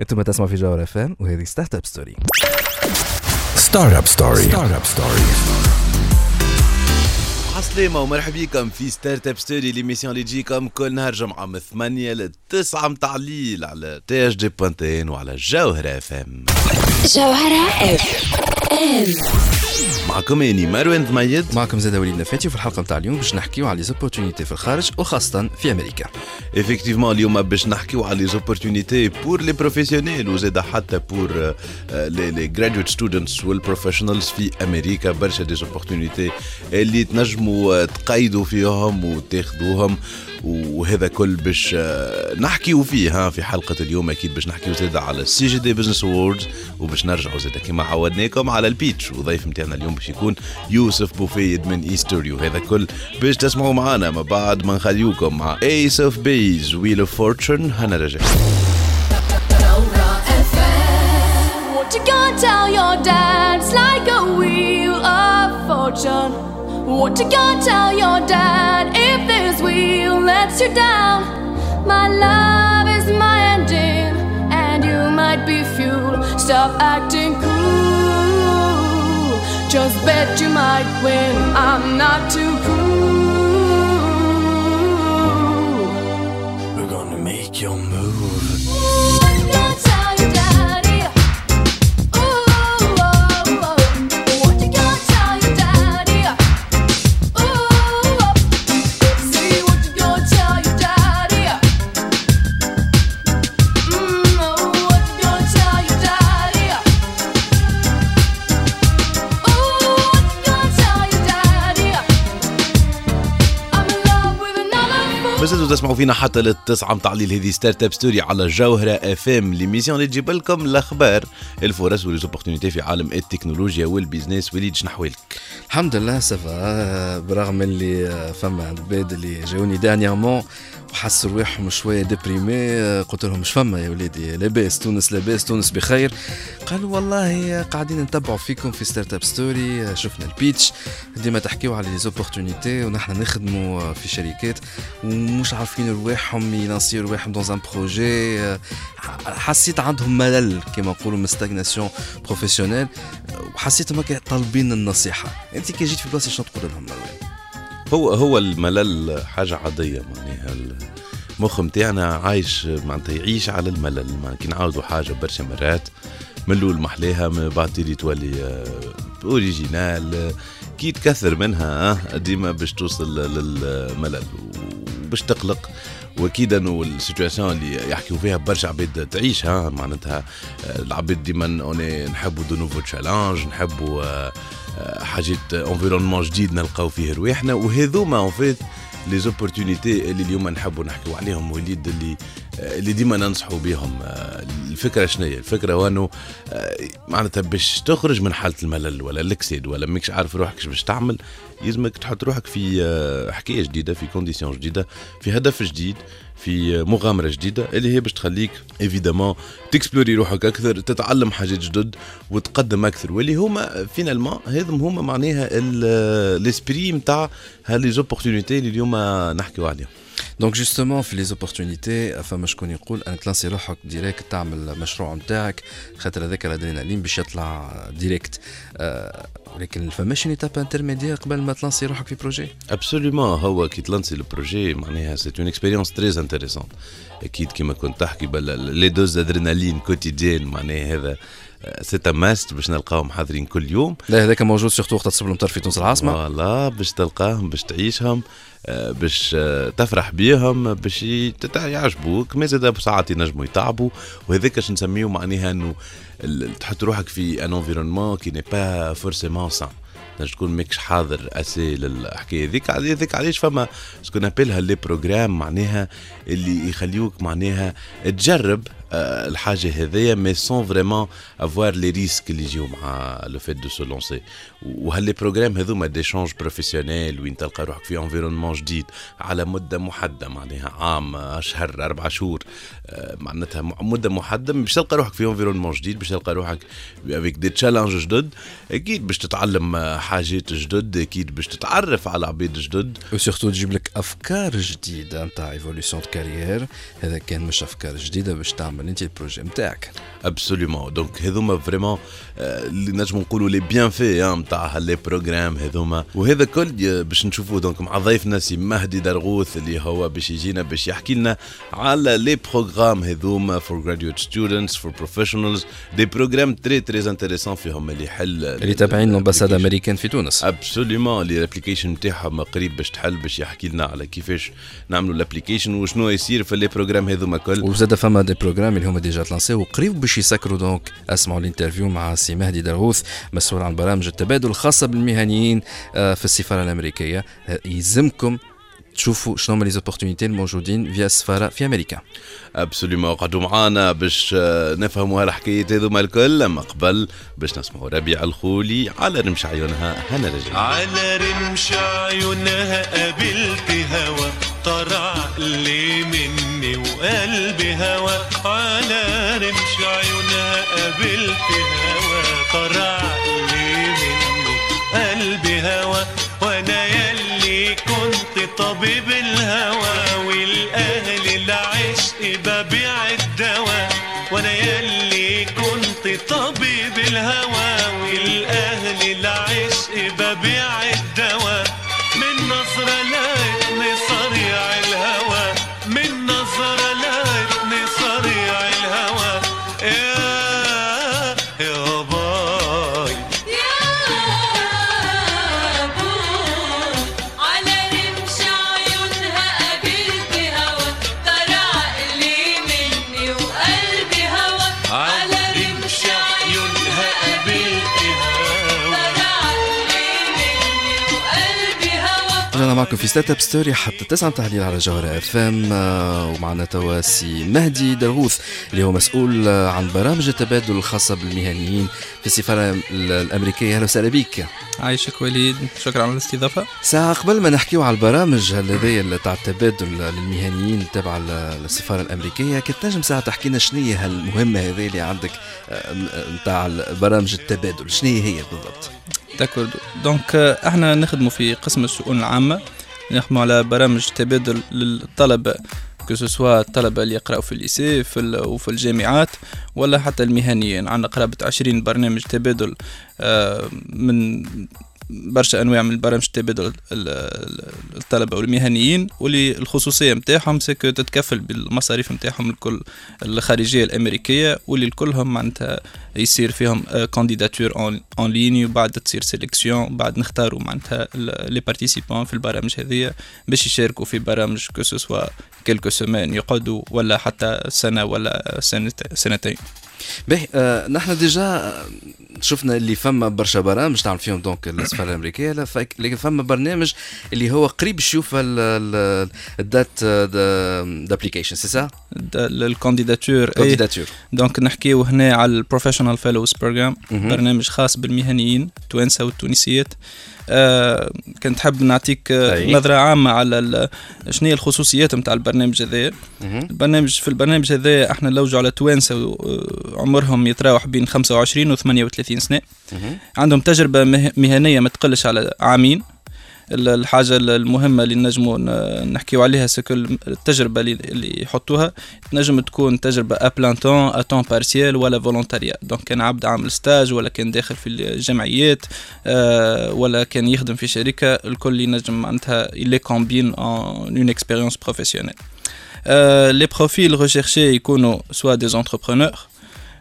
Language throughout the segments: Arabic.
أنتم تسمعوا في جوهرة FM وهذه Startup Story. Startup Story. Startup Story. عسلامة ومرحبا بكم في Startup Story l'émission اللي تجيكم كل نهار جمعة من 8 ل 9 متاع الليل على THD point tn وعلى جوهرة FM. جوهرة FM معكم أني مروان ضميد معكم زاد وليد نفاتي وفي الحلقة نتاع اليوم باش نحكيو على les opportunités في الخارج وخاصة في أمريكا. Effectivement اليوم باش نحكيو على les opportunités pour les professionnels وزاد حتى pour les les graduate students وال professionals في أمريكا. برشا des opportunités اللي تنجموا تقيدوا فيهم وتاخذوهم وهذا كل باش آه، نحكيو فيه ها في حلقة اليوم أكيد باش نحكيو زاد على ال CJD Business Awards وباش نرجعوا زاد كما عودناكم على ال pitch وضيف نتاعنا اليوم باش يكون يوسف بوفيد من ايستوري وهذا كل باش تسمعوا معنا ما بعد ما نخليوكم مع ايس اوف بيز ويل اوف فورتشن هنا رجع. Tell your like a wheel of fortune. What you gonna tell your dad if this wheel lets you down? My love is my engine, and you might be fuel. Stop acting cool. Just bet you might win. I'm not too cool. We're gonna make your move فينا حتى للتسعة متاع الليل هذه Startup Story على جوهرة FM l'émission اللي تجيب لكم الأخبار الفرص و les opportunités في عالم التكنولوجيا وال business وليد شنو؟ الحمد لله ça va برغم اللي فما عباد اللي جاوني dernièrement وحسوا رواحهم شوية déprimés قلت لهم مش فما يا وليدي؟ لاباس تونس لاباس تونس بخير. قالوا والله قاعدين نتبعوا فيكم في Startup Story شفنا ال pitch ديما تحكيو على les opportunités ونحن نخدموا في شركات ومش عارفين رواحهم يلانسيو رواحهم dans un projet حسيت عندهم ملل كما نقولوا من stagnation professionnelle وحسيتهم هكا طالبين النصيحة. أنت كي جيت في بلاصة شنو تقول لهم هو هو الملل حاجة عادية معناها. المخ متاعنا عايش معناتها يعيش على الملل كي نعاودوا حاجة برشا مرات. من الأول محلاها من بعد تولي تولي آه، original آه، كي تكثر منها آه، ديما باش توصل للملل. وباش تقلق واكيد انه ال situation اللي يحكيوا فيها برشا عباد تعيشها معناتها آه، العباد ديما نحبوا de nouveaux challenges نحبوا آه، آه، حاجات environnement جديد نلقاو فيه رواحنا وهذوما en fait les opportunités اللي اليوم نحبوا نحكيو عليهم وليد اللي اللي ديما ننصحوا بهم آه، الفكرة شنو هي؟ الفكرة هو انه آه، معناتها باش تخرج من حالة الملل ولا الاكسيد ولا ماكش عارف روحك باش تعمل يلزمك تحط روحك في آه، حكاية جديدة في condition جديدة في هدف جديد في مغامرة جديدة اللي هي باش تخليك évidemment تكسبلوري روحك أكثر تتعلم حاجات جدد وتقدم أكثر واللي هما finalement هذم هما معناها ال esprit نتاع ها les opportunités اللي اليوم نحكيو عليهم donc justement في les opportunités فما شكون يقول انك تلانسي روحك directe تعمل مشروع نتاعك خاطر هذاك الادرينالين باش يطلع directe ولكن فماش étape intermédiaire قبل ما تلانسي روحك في projet absolument هو كي تلانسي ال projet معناها c'est une expérience très intéressante أكيد كيما كنت تحكي لي dose adrénaline quotidienne معناها هذا c'est must باش نلقاهم حاضرين كل يوم. لا هذاك موجود surtout وقت تصب المطر في تونس العاصمة. voilà باش تلقاهم باش تعيشهم آه، باش آه، تفرح بيهم باش يعجبوك. ما زاد ساعات ينجموا يتعبوا. وهذاك اش نسميه معناها إنه تحط روحك في un environnement qui n'est pas forcément sain تنجم تكون ماكش حاضر assez للحكاية ذيك هذيك علاش فما ce qu'on appelle ها les programmes معناها اللي يخليوك معناها تجرب الحاجة هذيا mais sans vraiment avoir les risques اللي يجيو مع le fait de se lancer وها les programmes هذوما d'échange professionnel وين تلقى روحك في environnement جديد على مده محدده معناها عام اشهر أربع شهور آه، معناتها مده محدده باش تلقى روحك في environnement جديد باش تلقى روحك avec des challenges جدد أكيد باش تتعلم آه، حاجات جدد أكيد باش تتعرف على عباد جدد و surtout تجيب لك افكار جديده نتاع évolution carrière هذا كان مش افكار جديده باش تعمل تعمل انت ال projet نتاعك absolument donc هذوما vraiment اللي نجم نقولوا les bienfaits نتاع لي بروغرام هذوما. وهذا كل باش نشوفوه donc مع ضيفنا سي مهدي درغوث اللي هو باش يجينا باش يحكي لنا على les programmes هذوما for graduate students for professionals des programmes très très intéressants فيهم اللي يحل اللي تابعين ال ambassade américaine في تونس. absolument اللي ال application نتاعهم قريب باش تحل باش يحكي لنا على كيفاش نعملوا ال application وشنو يصير في les programmes هذوما كل. وزاد فما des programmes اللي هما déjà تلانسي وقريب باش يسكروا donc. أسمعوا ال interview مع سي مهدي درغوث مسؤول عن برامج التبادل الخاصة بالمهنيين آه، في السفارة الأمريكية. آه، يلزمكم تشوفوا شنو هما les opportunités الموجودين فيا السفارة في أمريكا. absolument قعدوا معانا باش آه، نفهموا هالحكاية هذوما الكل. أما قبل باش نسمعوا ربيع الخولي على رمش عيونها هنا رجع على رمش عيونها قابلت هوا طرع لي معكم في Startup Story حتى تسعة تاع الليل على جوهرة FM ومعنا توا سي مهدي درغوث اللي هو مسؤول آه، عن برامج التبادل الخاصة بالمهنيين في السفارة الأمريكية. أهلا وسهلا بك. عايشك وليد. شكرا على الاستضافة. ساعة قبل ما نحكيو على البرامج هذيا تاع التبادل للمهنيين تبع السفارة الأمريكية كنت تنجم ساعة تحكي لنا شنو هي هالمهمة هذه اللي عندك نتاع برامج التبادل. شنو هي بالضبط؟ d'accord donc آه، إحنا نخدموا في قسم الشؤون العامة. نخدموا على برامج تبادل للطلبة que ce soit الطلبة اللي يقرأوا في ال lycée في وفي الجامعات ولا حتى المهنيين. عندنا قرابة عشرين برنامج تبادل آه، من برشا أنواع من برامج التبادل ال- ال- الطلبة والمهنيين واللي الخصوصية نتاعهم c'est que تتكفل بالمصاريف نتاعهم الكل الخارجية الأمريكية واللي الكلهم معناتها يصير فيهم candidature en ligne وبعد تصير sélection بعد نختاروا معناتها les participants في البرامج هذيا باش يشاركوا في برامج que ce soit quelques semaines يقعدوا ولا حتى سنة ولا سنت- سنتين. باهي آه نحن déjà شفنا اللي فما برشا برامج تعمل فيهم donc السفاره الأمريكية لكن فما برنامج اللي هو قريب ال- ال date d'application c'est ça ال candidature candidature donc نحكيو هنا على ال Professional Fellows Program. برنامج خاص بالمهنيين التوانسه والتونسيات. كنت حاب نعطيك آه أي. نظرة عامة على شنو هي الخصوصيات نتاع البرنامج هذا. البرنامج في البرنامج هذا إحنا نلوجوا على توانسة آه، عمرهم يتراوح بين 25 و 38 سنة. عندهم تجربة مه- مهنية ما تقلش على عامين. ال- الحاجة المهمة اللي نجموا نحكيو عليها سكل التجربة اللي, يحطوها تنجم تكون تجربة à plein temps à temps partiel ولا volontariat donc كان عبد عامل stage ولا كان داخل في الجمعيات آه ولا كان يخدم في شركة الكل ينجم معناتها اللي combine une une expérience professionnelle les profils recherchés يكونوا soit des entrepreneurs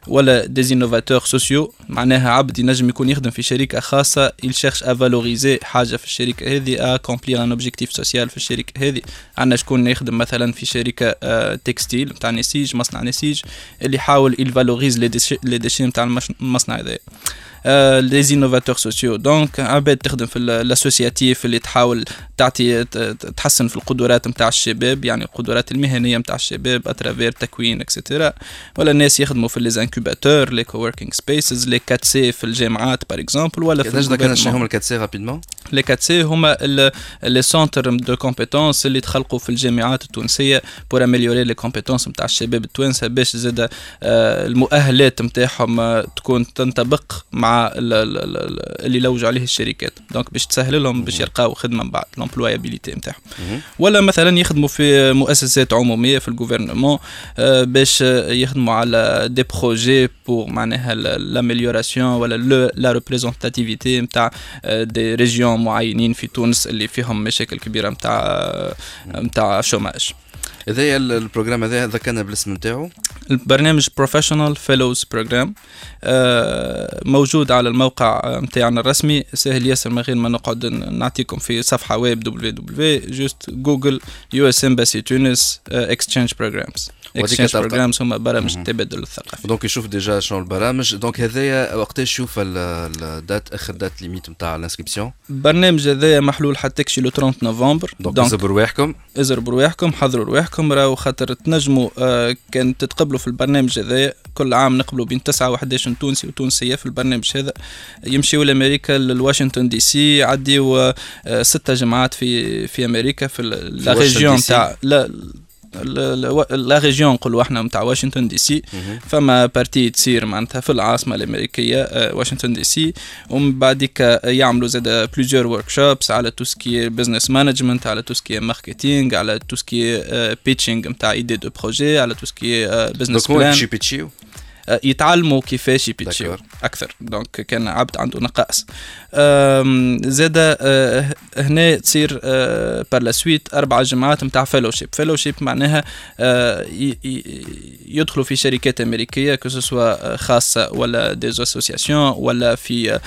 ولا des innovateurs sociaux معناها عبد ينجم يكون يخدم في شركة خاصة. il cherche à valoriser حاجة في الشركة هذه accomplir un objectif social في الشركة هذه. عندنا شكون يخدم مثلا في شركة آه، textile نتاع نسيج مصنع نسيج اللي يحاول ي valorise les déchets نتاع المصنع هذا les innovateurs sociaux donc عباد تخدم في ال associatif اللي تحاول تعطي تحسن في القدرات نتاع الشباب يعني القدرات المهنية نتاع الشباب à travers تكوين extra ولا الناس يخدموا في les incubateurs les coworking spaces les 4 C في الجامعات par exemple ولا في كيفاش ذكرنا شنو. هما ال quatre C rapidement les 4 C هما les centres de compétences اللي تخلقوا في الجامعات التونسية pour améliorer les compétences نتاع الشباب التوانسة باش زاد آه، المؤهلات نتاعهم آه، تكون تنطبق مع ال- ال- ال- اللي يلوجوا عليه الشركات. donc باش تسهل لهم باش يلقاو خدمة من بعد l'employabilité نتاعهم. ولا مثلا يخدموا في مؤسسات عمومية في ال gouvernement آه، باش آه، يخدموا على des projets pour معناها l'amélioration ولا la représentativité نتاع des régions معينين في تونس اللي فيهم مشاكل كبيرة نتاع نتاع chômage ال- ال programme هذا ذكرنا بالاسم نتاعو. البرنامج Professional Fellows Program موجود على الموقع نتاعنا الرسمي. سهل ياسر من غير ما نقعد نعطيكم في صفحة web www juste Google US Embassy Tunis Exchange Programs وهذيك Exchange. Programs هما برامج التبادل الثقافي donc يشوف déjà شنو البرامج. دونك هذايا وقتاش يشوف ال- ال date آخر date limite نتاع ال inscription البرنامج هذايا محلول حتى كشي لو 30 نوفمبر. donc ازربوا رواحكم. ازربوا رواحكم حضروا رواحكم. راهو خاطر تنجموا آه كان تتقبلوا في البرنامج هذا كل عام نقبلوا بين 9 و11 تونسي وتونسية في البرنامج هذا. يمشيوا لأمريكا لواشنطن دي سي. يعديوا آه، ستة جمعات في في أمريكا في la région؟ تاع la la- région نقولوا إحنا نتاع واشنطن دي سي. فما partie تصير معناتها في العاصمة الأمريكية آه، واشنطن دي سي. ومن بعديك يعملوا زاد plusieurs workshops على tout ce qui business management على tout ce qui marketing على tout ce qui pitching نتاع idées de projet على tout ce qui business plan pitch يو يتعلموا كيفاش ي pitch يو. أكثر. donc كان عبد عنده نقائص أم، زادا أه، هنا تصير par la suite أربع جمعات نتاع fellowship fellowship معناها ي- يدخلوا في شركات أمريكية que ce soit خاصة ولا des associations ولا في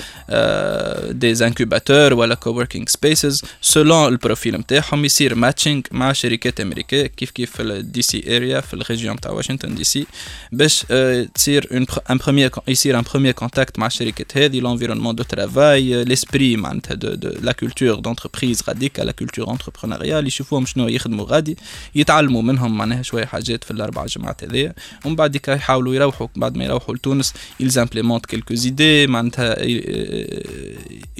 des incubateurs ولا coworking spaces selon ال profil نتاعهم يصير matching مع شركات أمريكية كيف كيف في ال DC area في ال région نتاع واشنطن دي سي باش آه، تصير un pr- un premier con- يصير un premier contact مع الشركات هذه l'environnement de travail l'esprit معناتها de de la culture d'entreprise غاديكا la culture entrepreneuriale يشوفوهم شنو يخدموا غادي يتعلموا منهم معناها شوية حاجات في الاربع جمعات هذيا ومن بعد كا يحاولوا يروحوا بعد ما يروحوا لتونس ils implémentent quelques idées معناتها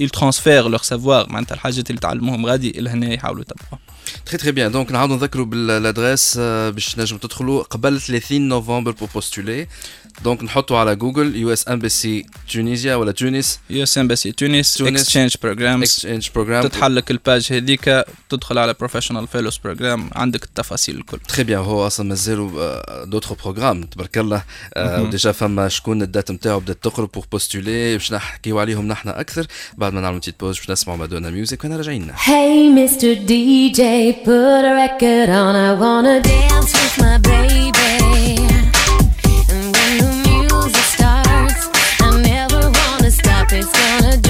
ils transfèrent leur savoir معناتها الحاجات اللي تعلموهم غادي لهنا يحاولوا يطبقوها très très bien donc نعاودوا نذكروا بال adresse آه، باش نجموا تدخلوا قبل 30 نوفمبر pour postuler donc نحطوا على Google US Embassy Tunisia ولا تونس US Embassy Tunis. Exchange Programs Exchange Program تتحلك ال page هذيك تدخل على Professional Fellows Program عندك التفاصيل الكل. très bien هو أصلا مازالوا d'autres programmes تبارك الله. آه، و déjà فما شكون ال date نتاعو بدات تقرب pour postuler باش نحكيو عليهم نحن أكثر. بعد ما نعملوا petite pause باش نسمعوا مادونا Music وأنا راجعين. Hey, Mr. DJ, put a record on. I wanna dance with my baby. It's gonna drive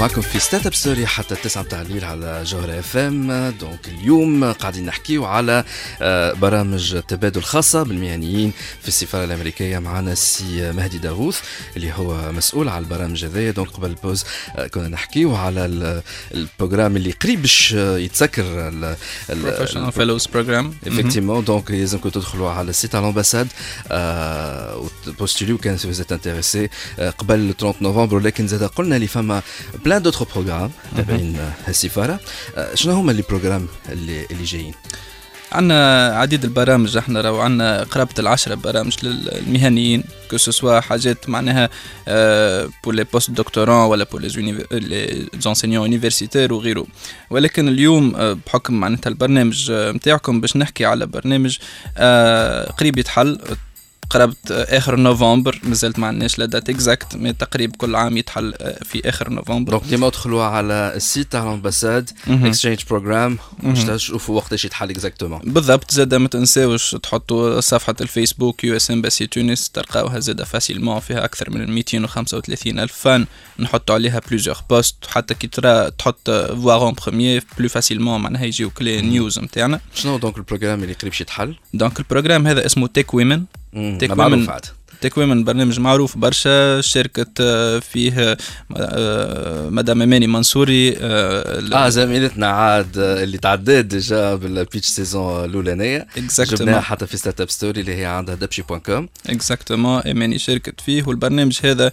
معكم في Start Up Story حتى التسعة متاع الليل على جوهرة FM donc اليوم قاعدين نحكيو على آه، برامج تبادل خاصة بالمهنيين في السفارة الأمريكية معنا السي مهدي داغوث اللي هو مسؤول على البرامج هذيا donc قبل ال pause آه، كنا نحكيو على ال- ال programme اللي قريب باش آه، يتسكر ال- ال- Professional Fellows Program effectivement. donc لازمكم تدخلوا على ال site على ال ambassade وت postuliو كان si intéressés قبل 30 نوفمبر ولكن زاد قلنا لي فما plein d'autres programmes تابعين السفاره آه، شنو هما les programmes اللي اللي جايين؟ عندنا عديد البرامج إحنا راهو عندنا قرابة العشرة برامج للمهنيين que ce soit حاجات معناها pour les post-doctorants ولا pour les enseignants universitaires وغيره. ولكن اليوم آه، بحكم معناتها البرنامج آه، متاعكم باش نحكي على برنامج قريب يتحل قربت آه، آخر نوفمبر مازلت ما عندناش la date exacte mais تقريبا كل عام يتحل آه، في آخر نوفمبر. donc ديما ادخلوا على ال site تاع ال ambassade. Exchange Program باش تشوفوا وقتاش يتحل exactement بالضبط زاد ما تنساوش تحطوا صفحة الفيسبوك US Embassy تونس تلقاوها زاد facilement فيها أكثر من 235 ألف fans نحطوا عليها plusieurs posts حتى كي ترى تحط voir en premier plus facilement معناها يجيوك les news نتاعنا شنو donc ال programme اللي قريب يتحل؟ donc ال programme هذا اسمه TechWomen Women. عاد TechWomen برنامج معروف برشا. شركة آه، فيه آه، مدام اماني منصوري آه، آه زميلتنا عاد اللي تعدات déjà بال pitch saison الأولانية. جبناها حتى في Start Up Story اللي هي عندها Dabchy point com exactement اماني شاركت فيه. والبرنامج هذا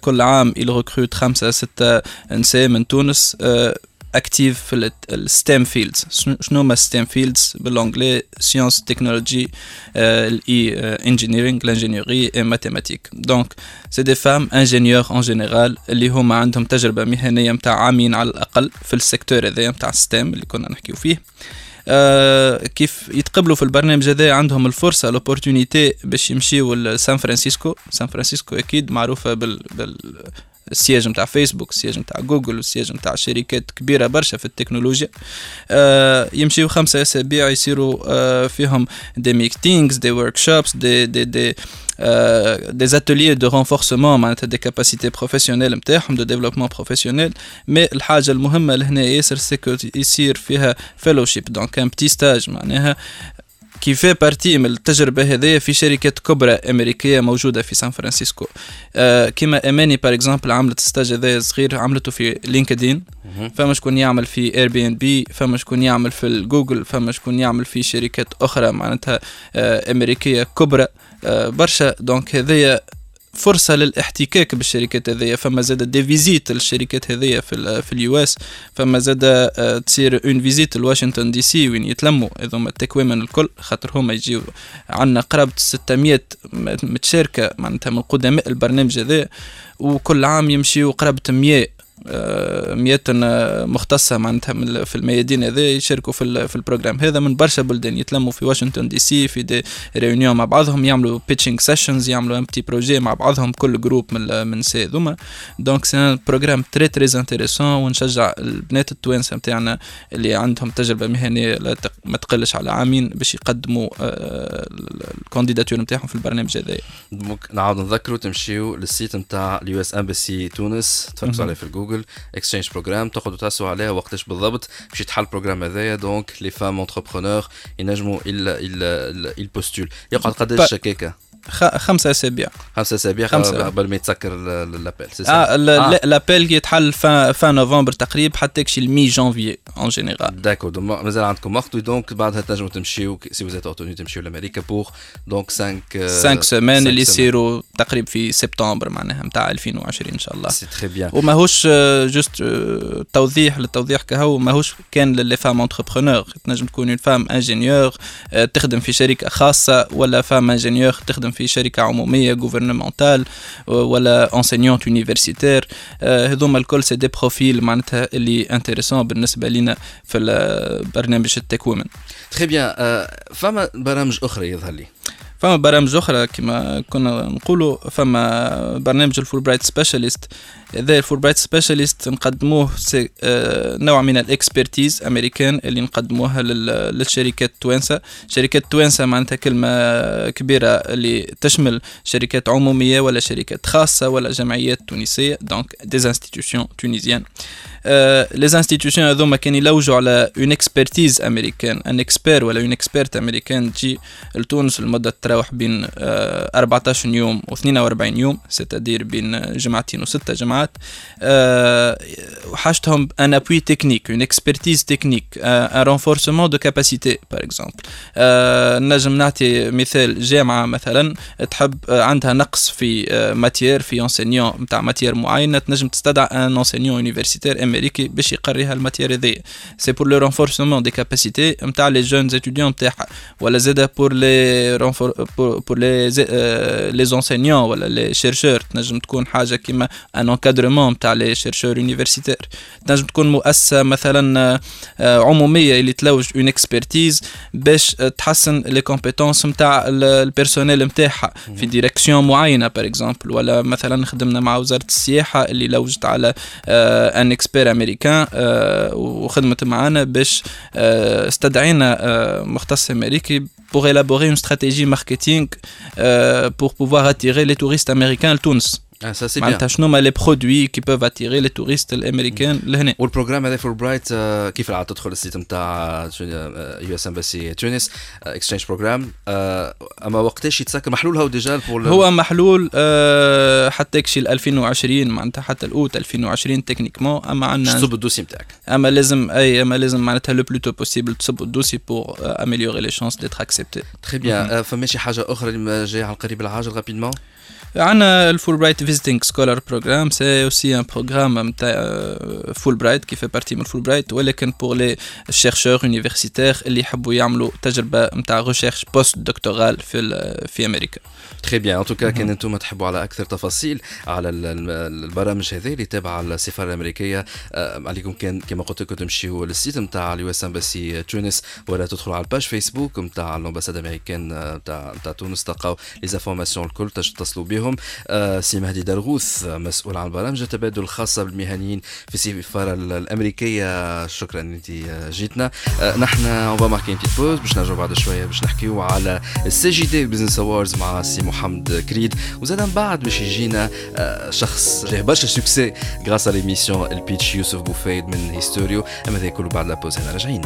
كل عام il recrute خمسة ستة نساء من تونس actives في ال STEM fields شنو هما STEM fields بال anglais science technologie ال E engineering l'ingénierie et mathématiques donc c'est des femmes ingénieurs en général اللي هما عندهم تجربه مهنيه متاع عامين على الاقل في ال secteur هذايا متاع ال STEM اللي كنا نحكيو فيه آه، كيف يتقبلوا في البرنامج هذا عندهم الفرصه l'opportunité باش يمشيو لسان فرانسيسكو سان فرانسيسكو أكيد معروفه بال, بال السياج نتاع فيسبوك السياج نتاع جوجل وال siège نتاع شركات كبيرة برشا في التكنولوجيا. آه يمشيو خمسة أسابيع يصيروا آه فيهم دي ميتينغز دي ورك شوبس دي دي دي دي اتeliers دو رونفورسمون معناتها des capacités professionnelles نتاعهم de développement professionnel mais الحاجة المهمة لهنا ياسر c'est que يصير فيها fellowship donc un petit stage معناها. qui fait partie من التجربة هذه في شركات كبرى أمريكية موجودة في سان فرانسيسكو؟ آه كيما أماني par exemple عملت stage هذا صغير عملته في LinkedIn. فما شكون يعمل في Airbnb فما شكون يعمل في الجوجل فما شكون يعمل في شركات أخرى معناتها آه أمريكية كبرى آه برشا. donc هذيا فرصة للاحتكاك بالشركات هذيا. فما زاد des visites للشركات هذيا في في ال US. فما زاد آه، تصير une visite لواشنطن DC وين يتلموا. هذوما التكوين الكل خاطر هما يجيو عندنا قرابة 600 م- متشاركة معناتها من قدماء البرنامج هذا. وكل عام يمشيو قرابة 100 مئات آه، مختصة معناتها في الميادين هذا يشاركوا في في ال programme هذا من برشا بلدان. يتلموا في واشنطن DC في des réunions مع بعضهم يعملوا pitching sessions يعملوا un petit projet مع بعضهم كل groupe من من سي ذوما donc c'est programme très très intéressant ونشجع البنات التوانسة نتاعنا اللي عندهم تجربة مهنية ما تقلش على عامين باش يقدموا آه، ال candidatures نتاعهم في البرنامج هذا. donc نعاود نذكروا تمشيو لل site نتاع ال US Embassy تونس. تفرجوا عليه في الجوجل. Exchange Program تقعدوا تسوا عليها وقتاش بالضبط. باش يتحل ال programme هذايا. donc les femmes entrepreneurs ينجموا il il postule يقعد قداش هكاكا خ- خمسة أسابيع. خمسة أسابيع خمسة. قبل ما يتسكر ال appel c'est آه آه. l'appel يتحل fin novembre تقريبا حتى كشي ال mi-janvier en général d'accord مازال عندكم وقت donc بعدها تنجموا تمشيو si vous êtes retenus تمشيو لأمريكا pour donc 5 5 semaines اللي يصيروا تقريبا في سبتمبر معناها نتاع 2020 إن شاء الله. c'est très bien وماهوش juste توضيح للتوضيح كهو ماهوش كان ل les femmes entrepreneurs تنجم تكون une femme ingénieur تخدم في شركة خاصة ولا femme ingénieur تخدم في شركة عمومية gouvernementale ولا enseignante universitaire هذوما الكل c'est des profils معناتها اللي intéressants بالنسبة لنا في البرنامج التكوين. très bien فما برامج أخرى يظهر لي. فما برامج أخرى كما كنا نقولوا فما برنامج ال Fulbright Specialist. هذا ال Fulbright Specialist نقدموه c'est آه، نوع من ال expertise américaine اللي نقدموها لل- للشركات التوانسة. شركات التوانسة معناتها كلمة كبيرة اللي تشمل شركات عمومية ولا شركات خاصة ولا جمعيات تونسية donc des institutions tunisiennes les institutions هذوما كان يلوجوا على une expertise américaine un expert ولا une experte américaine تجي لتونس لمده تراوح بين آه، 14 يوم و 42 يوم c'est-à-dire بين جمعتين وستة جمعات وحاجتهم un appui technique une expertise technique un renforcement de capacités par exemple نجم نعطي مثال جامعه مثلا تحب عندها نقص في matière في enseignant نتاع matière معينه تنجم تستدعى un enseignant universitaire امريكي امريكي باش يقريها ال matière هذيا c'est pour le renforcement des capacités نتاع les jeunes étudiants نتاعها. ولا زاده pour les pour les les enseignants ولا les chercheurs تنجم تكون حاجة كيما un encadrement نتاع les chercheurs universitaires تنجم تكون مؤسسة مثلا آه، عمومية اللي تلوج une expertise باش تحسن les compétences نتاع ال personnel نتاعها. في direction معينة par exemple ولا مثلا خدمنا مع وزارة السياحة اللي لوجت على un expert américain وخدمت معنا باش آه، استدعينا آه، مختص امريكي pour élaborer une stratégie marketing euh, pour pouvoir attirer les touristes américains لتونس Ah, ça c'est bien. معناتها شنو هما les produits qui peuvent attirer les touristes الأمريكان لهنا. وال programme هذا فور برايت كيف العاده تدخل ال site نتاع US Embassy Tunis exchange program أما وقتاش يتسكر؟ محلول هو déjà هو محلول آه، حتى كشي 2020 معناتها حتى الأوت 2020 techniquement أما عندنا تصب ال dossier نتاعك أما لازم أي أما لازم معناتها le plus tôt possible تصب ال dossier pour améliorer les chances d'être accepté très bien فما شي حاجة أخرى اللي جاية على القريب العاجل rapidement عندنا ال Fulbright visiting scholar program c'est aussi un programme نتاع Fulbright qui fait partie من فول برايت ولكن pour les chercheurs universitaires اللي يحبوا يعملوا تجربة نتاع recherche postdoctorale في ال- في أمريكا. très bien en tout cas كان أنتم تحبوا على أكثر تفاصيل على ال- ال- البرامج هذه اللي تابعة السفارة الأمريكية. آه، عليكم كان كما قلت لكم تمشيوا لل site نتاع ال US Embassy Tunis ولا تدخلوا على ال page Facebook نتاع ال ambassade américaine آه، نتاع نتاع تونس. تلقاو les informations الكل تش- تتصلوا بهم. آه، سي مهدي درغوث مسؤول عن برامج التبادل الخاصة بالمهنيين في السفاره ال- الأمريكية. شكرا انت آه، جيتنا. آه، نحن on marque une petite pause باش نرجعوا بعد شوية باش نحكيو على ال CJD Business Awards مع سي محمد كريد. وزاد من بعد باش يجينا شخص جاه برشا succès grâce à l'émission ال pitch يوسف بوفيد من هيستوريو أما هذا كله بعد la pause هنا راجعين.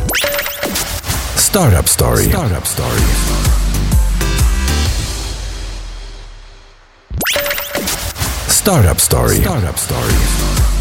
Startup Story. Startup Story. Startup Story. Startup Story.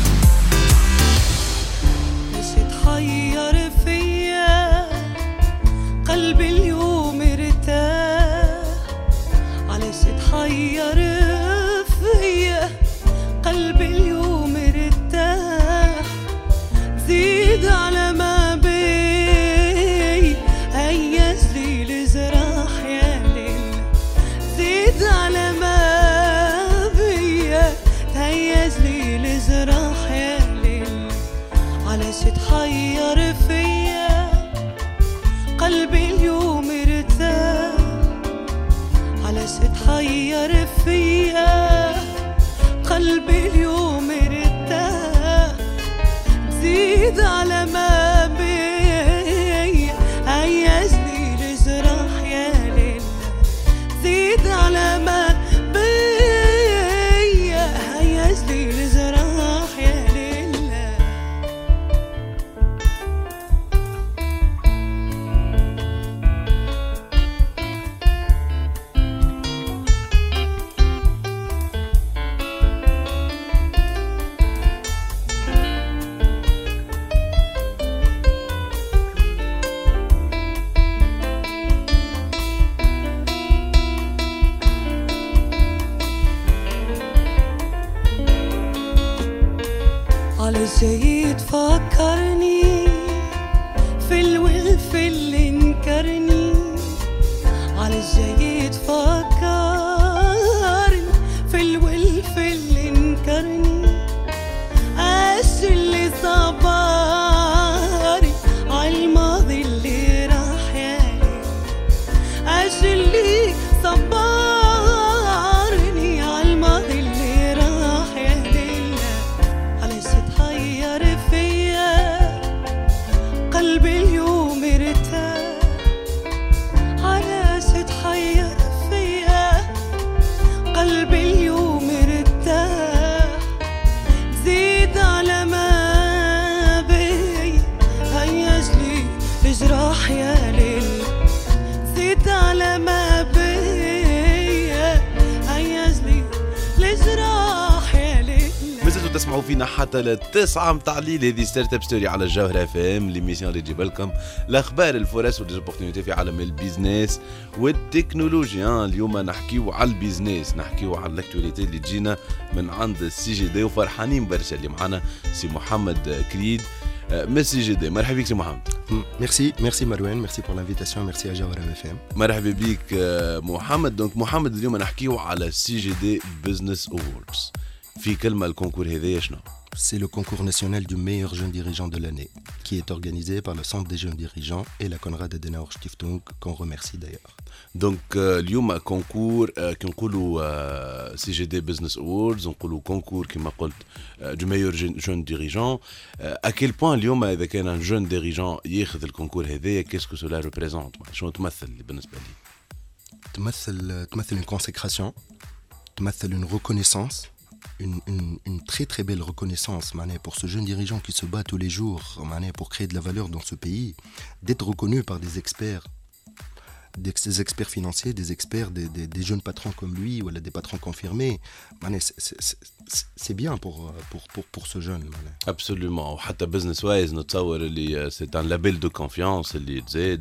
على للتسعة متاع الليل هذه Startup Story على الجوهرة FM l'émission اللي تجيب لكم الأخبار الفرص و les opportunités في عالم ال business والتكنولوجيا اليوم نحكيو على ال business نحكيو على ال actualité اللي تجينا من عند ال CJD وفرحانين برشا اللي معنا سي محمد كريد. من ال CJD مرحبا بك سي محمد. Merci, merci Marouane, merci pour l'invitation, merci à Jawara FM. مرحبا بك آه، محمد. donc محمد اليوم نحكيو على CJD Business Awards في كلمة الكونكور هذايا شنو؟ C'est le concours national du meilleur jeune dirigeant de l'année, qui est organisé par le Centre des jeunes dirigeants et la Konrad Adenauer Stiftung, qu'on remercie d'ailleurs. دونك آه، اليوم كونكور آه، كي نقولوا سي جي دي بزنس اووردز نقولوا كونكور كما قلت دو ميور جون ديريجون اكيل بوان اليوم اذا كان ان جون ديريجون ياخذ الكونكور هذايا كيسكو سولا ريبريزونت شنو تمثل بالنسبه لي تمثل تمثل une consécration, تمثل une reconnaissance, une, très très belle reconnaissance mané, pour ce jeune dirigeant qui se bat tous les jours mané, pour créer de la valeur dans ce pays, d'être reconnu par des experts, des experts financiers, des experts, des, des, jeunes patrons comme lui, ou voilà, des patrons confirmés. C'est bien pour, pour, pour, pour, ce jeune. Absolument. Business-wise, euh, c'est un label de confiance. Euh,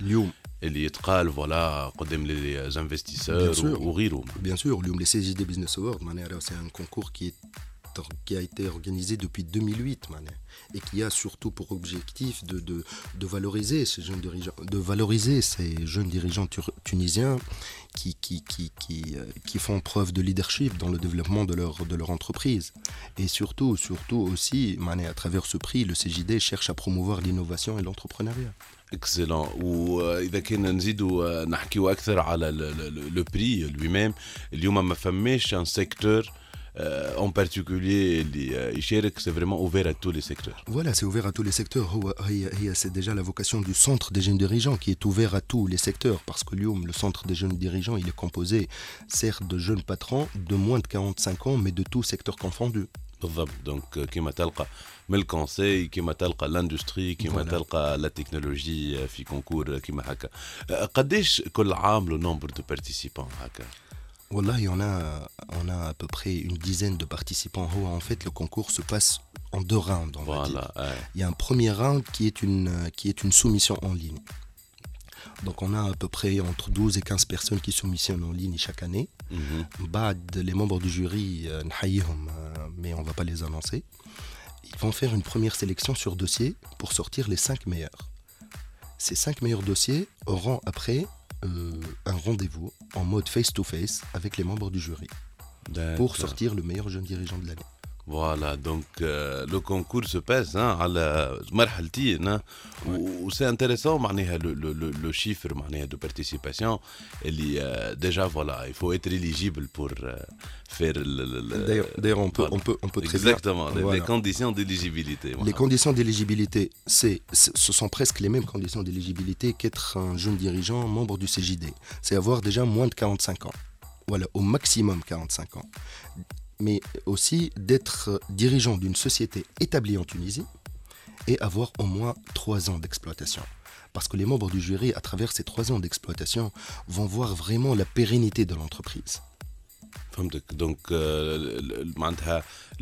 L'IOM. ان لابيل دو كونفيونس اللي تزاد اللي اليوم اللي يتقال فوالا قدام لي Bien انفستيسور sûr. وغيره Bien sûr, l'UM, les CGD Business Awards, معناها, c'est un concours qui, est, qui a été organisé depuis 2008 معناها, et qui a surtout pour objectif de, de, de valoriser ces jeunes dirigeants, de valoriser ces jeunes dirigeants tur- tunisiens qui, qui, qui, qui, euh, qui font preuve de leadership dans le développement de leur, de leur entreprise. Et surtout, surtout aussi, معناها, à travers ce prix, le CJD cherche à promouvoir l'innovation et l'entrepreneuriat. اكسلون واذا كنا نزيدوا نحكيو اكثر على لو بري لوي ميم اليوم ما فماش ان سيكتور اون بارتيكولي اللي يشارك سي فريمون اوفير ا تو لي سيكتور Voilà, c'est ouvert à tous les secteurs. هو- هي- هي- C'est déjà la vocation du centre des jeunes dirigeants qui est ouvert à tous les secteurs. Parce que l'IOM, le centre des jeunes dirigeants, il est composé certes de jeunes patrons de moins de 45 ans, mais de tous secteurs confondus. بالضبط دونك كيما تلقى من الكونسي كيما تلقى لاندستري كيما Voilà. تلقى لا تكنولوجي في كونكور كيما هكا قداش كل عام لو نومبر دو بارتيسيبون هكا voilà, il y en a, on a à peu près une dizaine de participants. En fait, le concours se passe en deux rounds. Voilà, Il y a un premier round qui est une, qui est une soumission en ligne. Donc on a à peu près entre 12 et 15 personnes qui soumissionnent en ligne chaque année. Mm-hmm. Bad, les membres du jury, euh, euh, mais on ne va pas les annoncer. Ils vont faire une première sélection sur dossier pour sortir les 5 meilleurs. Ces 5 meilleurs dossiers auront après euh, un rendez-vous en mode face-to-face avec les membres du jury pour sortir le meilleur jeune dirigeant de l'année. فوالا دونك لو كونكور سو باس على مرحلتين و سي انتريسون معناها لو شيفر معناها دو بارتيسيباسيون اللي ديجا فوالا il faut être éligible pour euh, faire le D'ailleurs, d'ailleurs, on peut, on peut, on peut très bien- exactement les- les Voilà. conditions d'éligibilité Les conditions d'éligibilité, c'est, c'est- ce sont presque les mêmes conditions d'éligibilité qu'être un jeune dirigeant membre du CJD. C'est avoir déjà moins de 45 ans. Voilà, au maximum 45 ans. mais aussi d'être dirigeant d'une société établie en Tunisie et avoir au moins trois ans d'exploitation. Parce que les membres du jury, à travers ces trois ans d'exploitation, vont voir vraiment la pérennité de l'entreprise.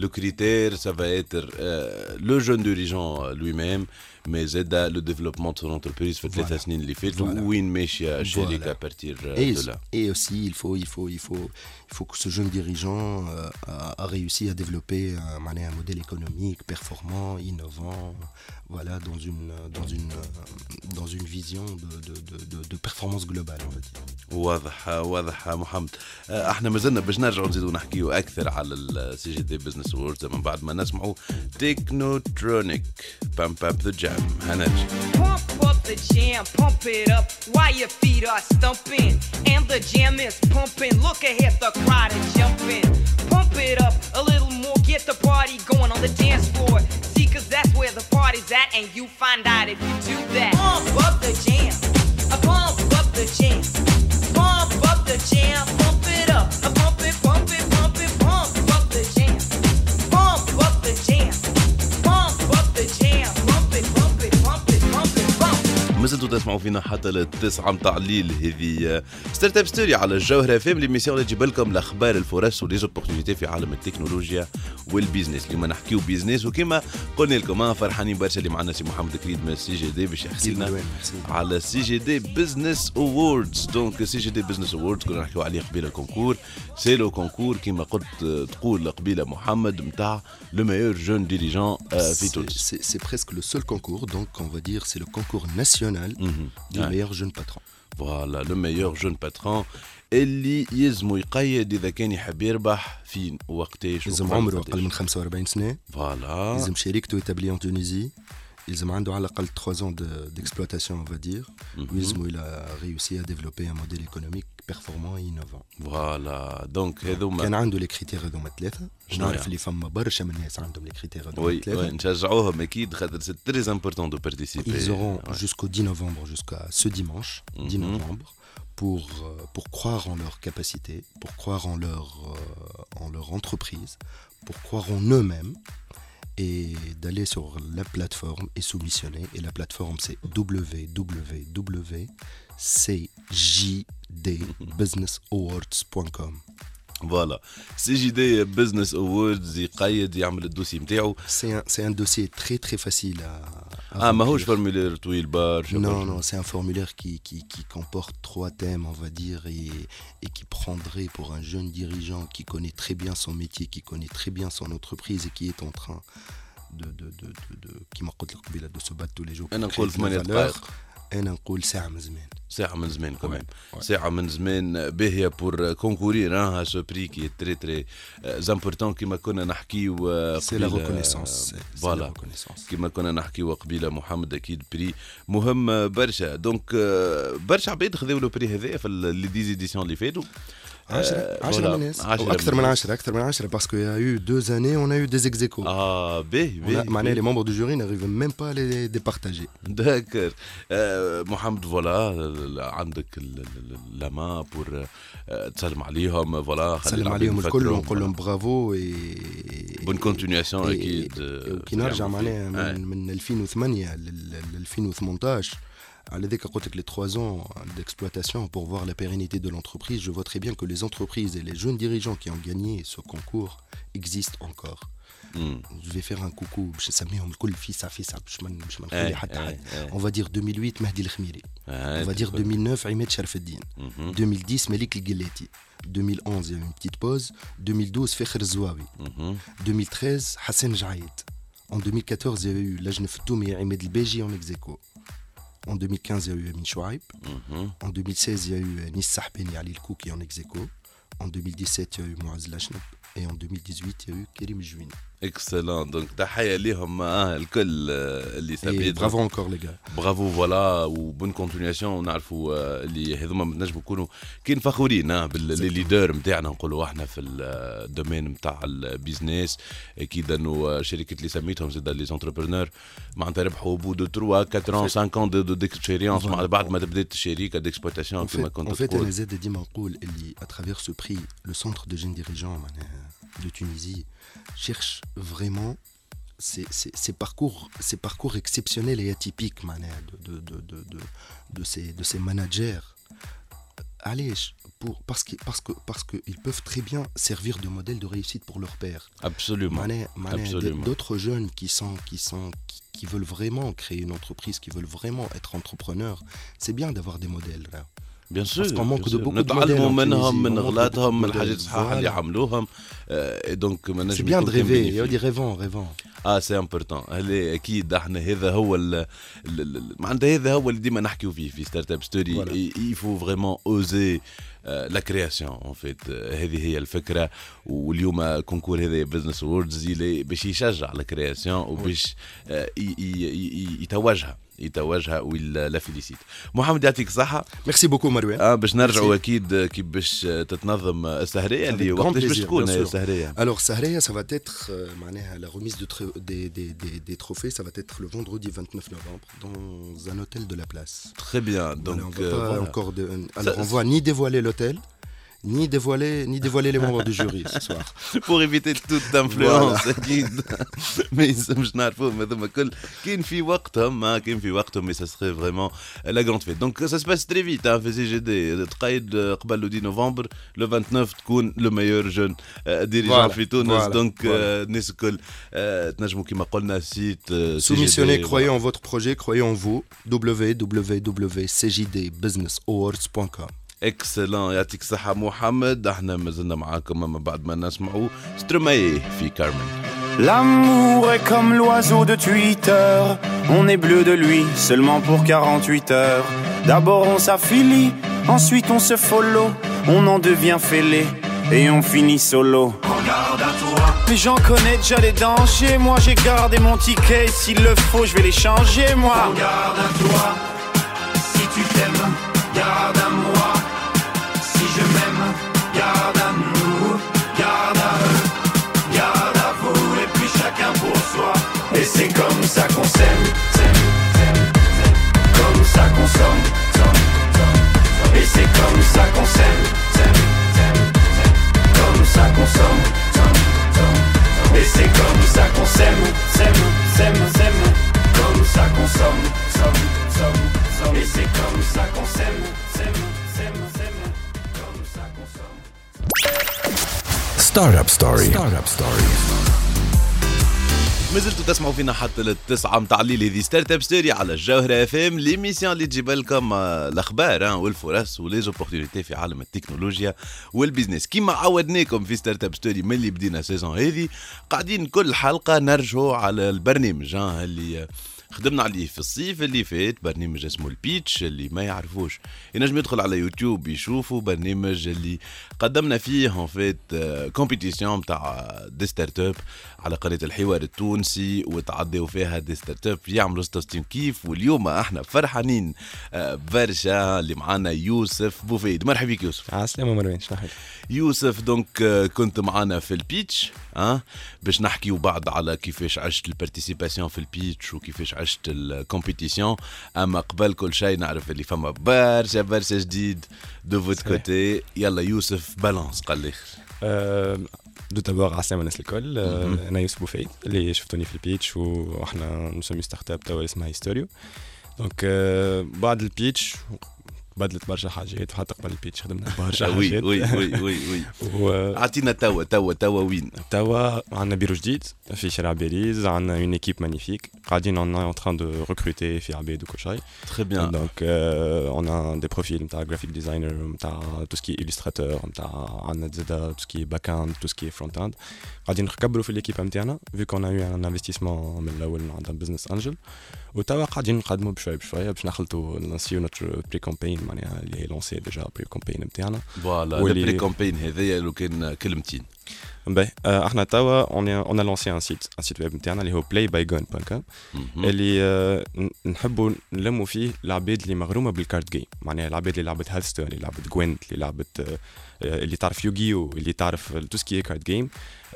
معناتها le critère ça va être le jeune dirigeant lui-même mais زاد le développement de son entreprise في الثلاث Voilà. سنين اللي فاتوا Voilà. وين ماشيه الشركة Voilà. partir Et, de là et aussi, il faut, il, faut, il, faut, il faut que ce jeune dirigeant euh, a, a réussi à développer un, معناها, un modèle économique performant, innovant, voilà, dans une, dans une, euh, dans une vision de, de, de, de, de performance globale. On va dire. واضح واضح محمد آه، إحنا مازلنا باش نرجعوا نزيدوا نحكيوا أكثر على السي جي دي بزنس ووردز من بعد ما نسمعوا تكنوترونيك بام بام ذا جام هنرجع Pump up the jam, pump it up while your feet are stumping. And the jam is pumping. Look ahead, the crowd is jumping. Pump it up a little more, get the party going on the dance floor. See, cause that's where the party's at, and you find out if you do that. Pump up the jam, uh, pump up the jam. Pump up the jam, pump تسمعوا فينا حتى للتسعة متاع الليل هذه. Startup Story على الجوهرة FM l'émission اللي تجيب لكم الأخبار الفرص و les opportunités في عالم التكنولوجيا وال business اليوم نحكيو business وكما قلنا لكم فرحانين برشا اللي معنا سي محمد كريد من ال CJD باش يحكي لنا على ال CJD. Business Awards donc ال CJD Business Awards كنا نحكيو عليه قبيلة ال concours. c'est le concours كما قلت تقول قبيلة محمد نتاع le meilleur jeune dirigeant في تونس. c'est presque le seul concours, donc on va dire c'est le concours national du Ouais. meilleur jeune patron. voilà le meilleur jeune patron اللي يلزمو يقيد اذا كان يحب يربح في وقتاش وقبل عمره. أقل من 45 سنة voilà يلزم شركته établie en Tunisie يلزم عنده على الأقل 3 ans de- d'exploitation on va dire ويلزم il a réussi à développer un modèle économique performant et innovant فوالا دونك هذوما كان عنده لي كريتير هذوما ثلاثة شنو نعرف هي؟ اللي فما برشا من الناس عندهم لي كريتير هذوما وي وي ثلاثة نشجعوهم اكيد خاطر سي تري امبورتون دو بارتيسيبي Ils auront jusqu'au 10 novembre, jusqu'à ce dimanche, 10 Mhm. novembre, pour, euh, pour croire en leurs capacités, pour croire en leur, euh, en leur entreprise, pour croire en eux-mêmes et d'aller sur la plateforme et soumissionner. Et la plateforme, c'est www.cjdbusinessawards.com. فوالا سي جي دي بزنس اووردز يقيد يعمل الدوسي نتاعو C'est un, c'est un dossier très très facile à, à اه ماهوش remplir. فورمولير طويل برشا Non, برشا. non, c'est un formulaire qui, qui, qui comporte trois thèmes, on va dire, et, et qui prendrait pour un jeune dirigeant qui connaît très bien son métier, qui connaît très bien son entreprise et qui est en train de, de, de, de, de, qui m'a قلت لك قبيلة, de se battre tous les jours أنا pour créer نقول de la ثمانية valeur. أنا نقول ساعة من زمان. ساعة من زمان كمان. ساعة من زمان باهية بور كونكورير ها سو بري كي تري تري important كيما كنا نحكيو c'est- c'est la voilà. كما كنا نحكيو قبيلة محمد أكيد prix مهم برشا donc آه، برشا عباد خذاو le prix هذايا في les dix éditions اللي فاتوا عشرة آه، عشرة voilà، من الناس عشرة أو أكثر من الناس. عشرة أكثر من عشرة parce qu'il y a eu deux années on a eu des ex aequo. آه باهي On a- باهي معناها les باهي. membres du jury n'arrivent même pas à les départager. d'accord آه، محمد voilà عندك ال- ال- ال- لاما بور آه، تسلم عليهم فوالا خلي نسلم العباد عليهم الكل يفكروا، ونقول لهم فوالا. برافو و بون كونتينياسيون إيه، أكيد آه، وكي نرجع يعملوا فيه. معناها آه. من, من 2008 لل 2018 avec les trois ans d'exploitation pour voir la pérennité de l'entreprise, je vois très bien que les entreprises et les jeunes dirigeants qui ont gagné ce concours existent encore. Hmm. Je vais faire un coucou, je On va dire 2008, Mahdi El-Khmiri. On va dire 2009, Ahmed Sharfeddin. Mhm. 2010, Malik El-Ghelati. 2011, il y a eu une petite pause. 2012, Fekhr Zouawi. Mhm. 2013, Hassan Jaïd. En 2014, il y a eu Lajnef Toumi et Ahmed El-Beji en ex -aequo. En 2015, il y a eu Amin mhm. En 2016, il y a eu euh, Nissah Ben Ali qui est en ex En 2017, il y a eu Moaz Lachnab. Et en 2018, il y a eu Kerim Jouina. excellent donc تحيه ليهم آه الكل آه، اللي Et سابيت bravo encore les gars. bravo voilà و bonne continuation ونعرفوا آه، اللي هذوما نجموا نكونوا quand même فخورين آه، ب les leaders نتاعنا نقولوا إحنا في ال domaine نتاع ال business أكيد انه آه، شركه اللي سميتهم زاد les entrepreneurs معناتها ربحوا au bout de 3 4 5 ans d'expérience مع بعد ما بدات الشركة d'exploitation En كما fait, كنت en fait تقول أنا زاد ديما نقول اللي à travers ce prix, le centre de jeunes dirigeants معناها de Tunisie. cherche vraiment ces, ces, parcours, ces parcours exceptionnels et atypiques de, de, de, de, ces, de ces managers. Allez, pour, parce qu'ils parce que, parce que peuvent très bien servir de modèle de réussite pour leur père. Absolument. Absolument. D'autres jeunes qui, sont, qui, sont, qui, qui, veulent vraiment créer une entreprise, qui veulent vraiment être entrepreneurs, c'est bien d'avoir des modèles. bien sûr Parce qu'on manque de beaucoup de نتعلموا modèles en منهم Tunisie, من on manque de غلطهم beaucoup من de الحاجات modèles. الصحاحه اللي Voilà. عملوهم آه، donc ما C'est نجم bien يكون de كان rêver, bénéfique. il dit rêvant, rêvant. آه c'est important voilà أكيد إحنا هذا هو ال- ال- ال- معناتها هذا هو اللي ديما نحكيو فيه في Startup Story Voilà. il faut vraiment oser la création en fait هذه هي الفكرة واليوم concours هذا Business Awards باش يشجع la création وباش آه، ي- ي- ي- يتوجها يتوجها ولا فيليسيت محمد يعطيك الصحه Merci beaucoup Marouane. آه باش نرجعوا Merci. أكيد كي باش تتنظم السهريه اللي Avec grand وقتاش باش plaisir, تكون bien sûr. السهريه Alors Sahreya, ça va être euh, معناها, la remise de tro- des, des, des, des trophées, ça va être le vendredi 29 novembre dans un hôtel de la place. Très bien. Voilà, Donc, on va euh, pas voilà. encore de- alors Ça- on va ni dévoiler l'hôtel, ni dévoiler, ni dévoiler les membres du jury ce soir. بور ايفيتي توت انفلونس أكيد ما يلزمش نعرفوهم هذوما الكل quand même في وقتهم ما quand même في وقتهم mais ça sera vraiment la grande fête donc ça se passe très vite في CJD تقيد قبل le 10 novembre le 29 تكون le meilleur jeune dirigeant Voilà, في تونس voilà, donc voilà. الناس الكل آه، تنجموا كيما قلنا site Soumissionnez, croyez en votre projet, croyez en vous. www.cjdbusinessawards.com اكسلون يعطيك الصحة محمد احنا مازلنا معاكم اما بعد ما نسمعوا ستروماي في كارمن L'amour est comme l'oiseau de Twitter. On est bleu de lui seulement pour 48 heures. D'abord on s'affilie, ensuite on se follow. On en devient fêlé et on finit solo. Regarde à toi, Mais j'en connais déjà les dangers. Moi j'ai gardé mon ticket. S'il le faut, je vais les changer, moi. regarde à toi. Startup Story. Startup Story. ما زلتوا تسمعوا فينا حتى للتسعة متاع الليل هذه Startup Story على الجوهرة اف ام l'émission اللي تجيب لكم آه، الأخبار آه، والفرص و les opportunités في عالم التكنولوجيا وال business كيما عودناكم في Startup Story من اللي بدينا saison هذه قاعدين كل حلقة نرجعوا على البرنامج آه، اللي خدمنا عليه في الصيف اللي فات برنامج اسمه ال pitch اللي ما يعرفوش. ينجم يدخل على يوتيوب يشوفوا برنامج اللي قدمنا فيه en fait compétition نتاع des startups على قناة الحوار التونسي وتعداو فيها des startups يعملوا start كيف؟ واليوم إحنا فرحانين. آه، برشا اللي معانا يوسف بوفيد مرحبا بك يوسف. عسلامة مروان شنو؟ يوسف donc آه، كنت معانا في ال pitch آه باش نحكيو بعد على كيفاش عشت ال participation في ال pitch وكيفاش عشت ال compétition أما قبل كل شيء نعرف اللي فما برشا برشا جديد. de votre. côté يلا يوسف balance قال لي. أه d'abord عسلامة الناس الكل مهم. أنا يوسف بوفيد اللي شفتوني في ال pitch وإحنا نسمي startup توا اسمها Historiou donc أه بعد ال pitch بدلت برشا حاجات وحتى قبل ال pitch خدمنا برشا oui حاجات. oui oui oui oui. و- اعطينا توا توا توا وين؟ توا عندنا بيرو جديد في شارع بيريز عندنا une équipe magnifique قاعدين on est en train de recruter في عباد وكل شيء. très bien Donc, euh, on a des profils, on a graphic designer, on a tout ce qui est illustrateur, on a زاده, tout ce qui est back-end, tout ce qui est front-end. قاعدين نكبروا في l'équipe نتاعنا vu qu'on a eu un investissement من الأول من عند business angel وتوا قاعدين نقدموا بشويه بشويه باش نخلطوا lancer notre pré-campagne معناها اللي هي lancer déjà pré-campagne نتاعنا voilà ال pré-campagne هذايا لو كان كلمتين. باهي آه، إحنا توا on a- on a lancé un site un site web نتاعنا اللي هو playbygun.com مهم. اللي آه، ن- نحبوا نلموا فيه العباد اللي مغرومه بال card game معناها العباد اللي لعبت Hearthstone اللي لعبت Gwent اللي لعبت آه، آه، اللي تعرف Yu-Gi-Oh اللي تعرف tout ce qui card game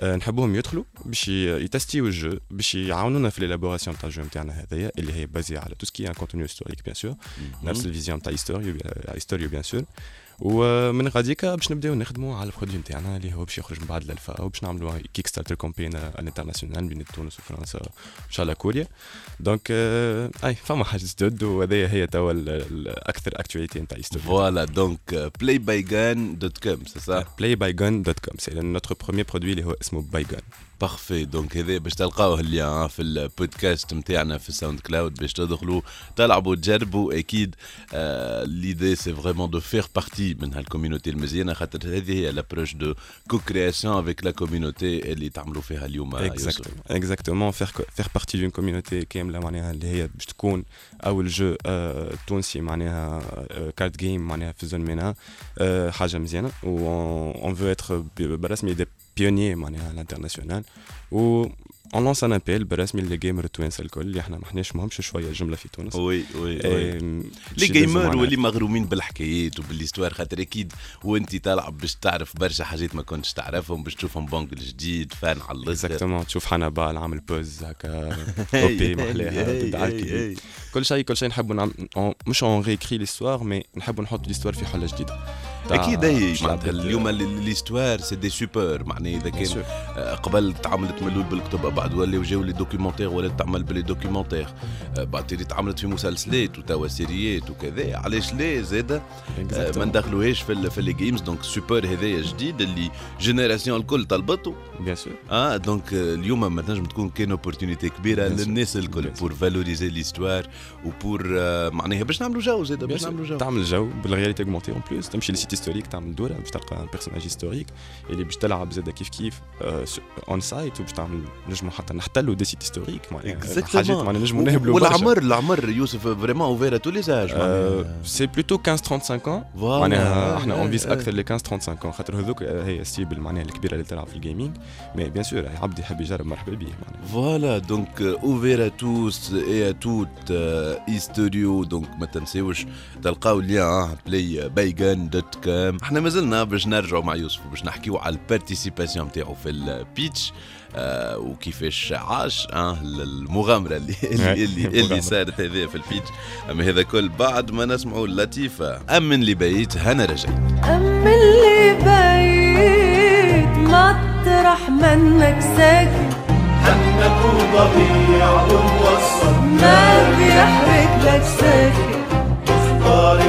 نحبوهم يدخلوا باش ي- يتستيو ال jeu باش يعاونونا في l'élaboration تاع ال jeu نتاعنا هذايا اللي هي basé على tout ce qui est contenu historique bien sûr نفس ال vision تاع Historiou Historiou bien sûr ومن غاديكا باش نبداو نخدموا على ال produit نتاعنا اللي هو باش يخرج من بعد الالفا وباش نعملوا Kickstarter campaign ال internationale بين تونس وفرنسا إن شاء الله كوريا. donc آه، أي فما حاجة جدد وهذايا هي توا ال- ال- الاكثر actualité نتاع voilà donc play by gun dot com c'est ça playbygun.com c'est notre premier produit اللي هو اسمه بايجون parfait donc هذا باش تلقاوه اللي في البودكاست نتاعنا في ال SoundCloud. باش تدخلوا تلعبوا تجربوا أكيد l'idée c'est vraiment de faire partie من هال community المزيانة. خاطر هذه هي l'approche de co-création avec la communauté اللي تعملوا فيها اليوم. Exactement, exactement. Faire, faire partie d'une communauté كاملة معناها اللي هي باش تكون أول jeu آه، تونسي معناها card game معناها في ال zone منها آه، حاجة مزيانة. و on veut être ب- برسمي des pionniers معناها على ال international و on lance un appel برسمي لل gamers التوانسة الكل اللي إحنا ما حناش مهمش شوية جملة في تونس. oui oui les gamers. واللي مغرومين بالحكايات وب l'histoire خاطر أكيد وأنت تلعب باش تعرف برشا حاجات ما كنتش تعرفهم باش تشوفهم بونك جديد فان على اللزق اكزاكتومون تشوف حنبال عامل بوز هكا اوبي محلاها. كل شيء كل شيء نحبوا نعمل on- مش اون ريكري ليستوار مي نحبوا نحط ليستوار في حلة جديدة. أكيد أي معناتها اليوم ال- ليستوار سي دي سوبر معناها إذا كان. آه، قبل تعملت ملول بالكتب بعد ولاو جاو لي دوكيومونتير ولا تعمل بالي دوكيومونتير آه، بعد تالي تعملت في مسلسلات وتوا سيريات وكذا. علاش لا؟ زاده آه، ما ندخلوهاش في في les games donc super هذايا جديد les générations الكل طلبته bien sûr آه donc اليوم ما تنجم تكون quand même opportunité كبيرة. للناس الكل. pour valoriser l'histoire و pour معناها باش نعملوا jeu زاده باش نعملوا جو تعمل jeu بال réalité augmentée en plus تمشي ل site historique تعمل دوره باش تلقى un personnage historique اللي باش تلعب زاد كيف كيف un site وباش تعمل نجموا حتى نحتلوا des sites historiques معناها حاجات معناها نجموا نهبلوا. والعمر العمر يوسف vraiment ouvert à tous les âges c'est plutôt 15 35 ans. معناها إحنا اون آه. أكثر لي 15 35 ans خاطر هذوك هي ال cible معناها الكبيره اللي تلعب في ال gaming mais bien sûr عبد يحب يجرب مرحبا به معناها voilà donc ouvert à tous et toutes اي ستوديو donc ما تنساوش تلقاو lien بلاي بايغان dot com إحنا مازلنا باش نرجعوا مع يوسف باش نحكيو على ال participation نتاعو في ال pitch آه وكيفاش عاش آه المغامرة اللي اللي, اللي, اللي. صارت هذه في البيتش. أما هذا كل بعد ما نسمعوا اللطيفة امن اللي بيت هنا رجعت. أم اللي بيت مطرح منك ساكن حنك وضبيع وموصل. ما بيحرق لك ساكن اختار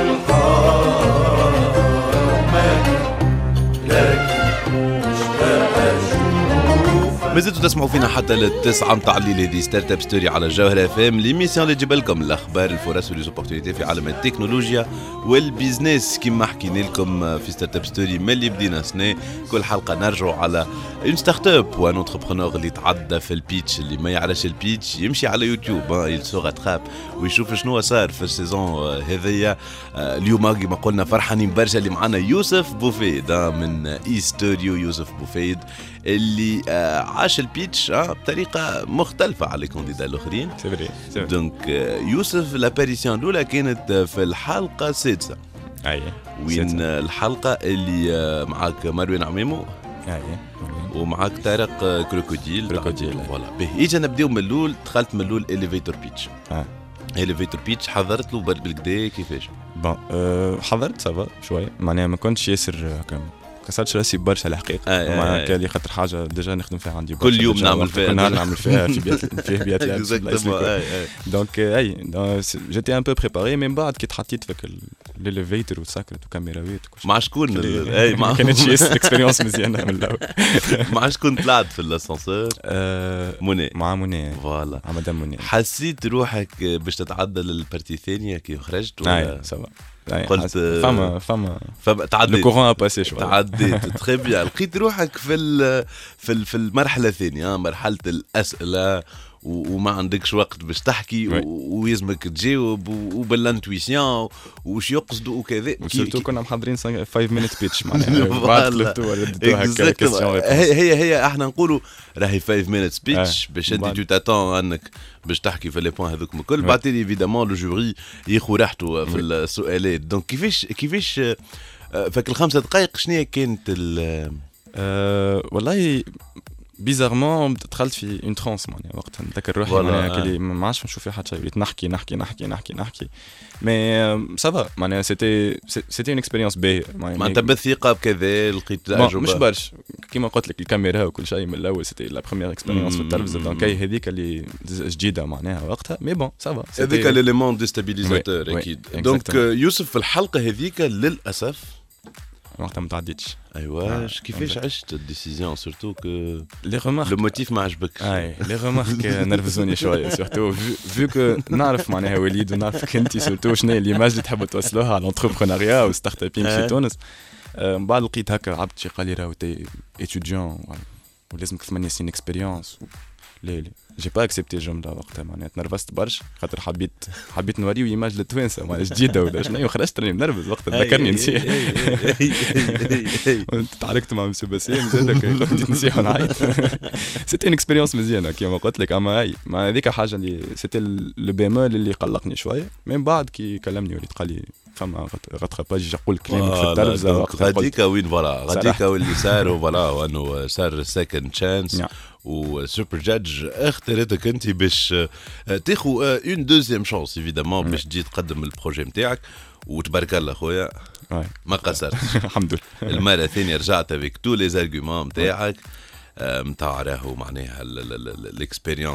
اشوفك ما زلتوا تسمعوا فينا حتى للتسعة متاع الليل هذه startup story على الجوهرة اف ام l'émission اللي تجيب لكم الأخبار الفرص و les opportunités في عالم التكنولوجيا وال business كما حكينا لكم في startup story من اللي بدينا سنة كل حلقة نرجعوا على une startup و un entrepreneur اللي تعدى في ال pitch اللي ما يعرفش ال pitch يمشي على يوتيوب il se rattrape ويشوف شنو صار في ال saison هذيا اليوم كما قلنا فرحانين برشا اللي معنا يوسف بوفيد من اي ستوديو يوسف بوفيد اللي عاش ال pitch بطريقه مختلفه على ال candidats الاخرين donc يوسف l'apparition الاولى كانت في الحلقة السادسه اي وين الحلقة اللي معك مروان عميمو اي ومعك طارق كروكوديل. كروكوديل،. voilà. باهي. إجا نبداو من الأول. دخلت من الأول elevator pitch آه. elevator pitch حضرت له بالكدا كيفاش؟ bon أه حضرت ça va شوية. معناها ما كنتش ياسر هكا كسرتش راسي برشا الحقيقة. آه، آه، معناها آه. كان لي خاطر حاجة déjà نخدم فيها عندي كل يوم نعمل فيها. كل نهار. نعمل فيها في بيات فيه بيات في أي. donc اي j'étais un peu préparé من بعد كي تحطيت فيك ال elevator وسكرت شيء. مع شكون مع- ما كانتش expérience مزيانة من الأول. مع شكون طلعت في الاسانسور آه، منى مع منى voilà. مع مدام منى حسيت روحك باش تتعدى لل partie الثانية كي خرجت أي ça va أي، قلت حس- فما فما فما تعديت. le courant passait شوية تعديت. très bien لقيت روحك في ال- في ال- في المرحلة الثانية آه، مرحلة الأسئلة. وما عندكش وقت باش تحكي oui. و- ويلزمك تجاوب وبال intuition وش يقصدوا وكذا كي- كنا محضرين 5 minutes pitch معناها هي هي إحنا نقولوا راهي 5 minutes speech آه. باش انت. tu t'attends انك باش تحكي في les points هذوك الكل Ouais. بعد تالي évidemment le jury ياخذ راحته في السؤالات donc كيفاش كيفاش آه، فك الخمسة دقائق شنو كانت ال أه والله bizarrement دخلت في en transe معناها وقتها نتذكر روحي معناها آه. كلي ما عادش نشوف فيها حتى شيء وليت نحكي نحكي نحكي نحكي. نحكي mais ça va معناها c'était c'était une expérience باهية. معناتها بالثقة بكذا لقيت تعجب مش برش كيما قلت لك الكاميرا وكل شيء من الأول c'était la première expérience في التلفزه donc هي هذيك اللي جديدة معناها وقتها. mais bon ça va هذيك ال élément déstabilisateur أكيد. donc آه، يوسف في الحلقة هذيك للأسف وقتها ما تعديتش ايوا آه، كيفاش exact. عشت ال décision surtout que les remarques le motif ما عجبكش اي les remarques نرفزوني شوية surtout vu que نعرف معناها وليد ونعرفك انت surtout شنو هي l'image اللي تحبوا توصلوها على ال entrepreneuriat وال startup ين آه. في تونس آه، من بعد لقيت هكا عبد شي قال لي راهو t'es étudiant ولازمك ثمانية سنين expérience لا لا j'ai pas accepté الجمله وقتها معناها تنرفزت برشا خاطر حبيت حبيت نوريو image للتوانسه معناها جديده ولا شنو خرجت راني منرفز وقتها ذكرني نسيه تعاركت مع مسيو باسيم زادك بديت نسيه ونعيط. c'était une expérience مزيانة كيما قلت لك. أما هي ما هذيك حاجة اللي c'était le bémol اللي قلقني شوية. من بعد كي كلمني وليد قال لي فما rattrapage يقول كلامك في وقتها قلت غاديكا وين voilà؟ غاديكا صراحة. واللي صار و voilà وأنه صار second chance نعم. و super judge اختارتك انت باش آه، تاخذ une deuxième chance évidemment باش تجي تقدم ال projet نتاعك وتبارك الله خويا. ما قصرتش. الحمد لله. المره الثانية رجعت avec tous les arguments نتاعك نتاع راهو معناها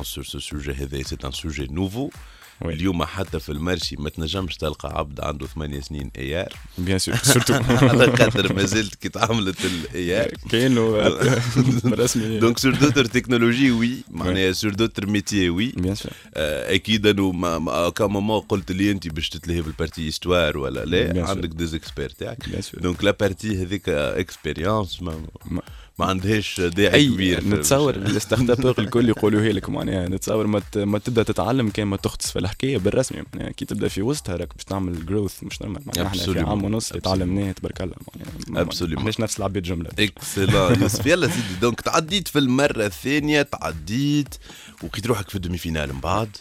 sur ce sujet هذا c'est un sujet nouveau oui. اليوم حتى في ال marché ما تنجمش تلقى عبد عنده ثمانية سنين AR bien sûr surtout على خاطر ما زلت كي تعملت ال AR كانوا رسمي. donc sur d'autres technologies oui معناها sur d'autres métiers oui bien sûr آه، أكيد أنه ما- moment قلت لي أنت باش تتلهي بال partie histoire ولا لا. عندك ديز اكسبير تاعك. bien sûr donc la partie هذيك expérience ما, عندهاش داعي أي كبير نتصور ال startuppers الكل يقولوا لك معناها. نتصور ما ما تبدأ تتعلم كان ما تختص في الحكاية بالرسمي معناها كي تبدأ في وسطها راك باش تعمل growth مش normal معناها إحنا في. عام ونص. تعلمناه تبارك الله. معناها. ماهيش نفس العباد جملة. excellent يوسف يلا سيدي. donc تعديت في المرة الثانية تعديت وقيت روحك في ال demi-finale من بعد.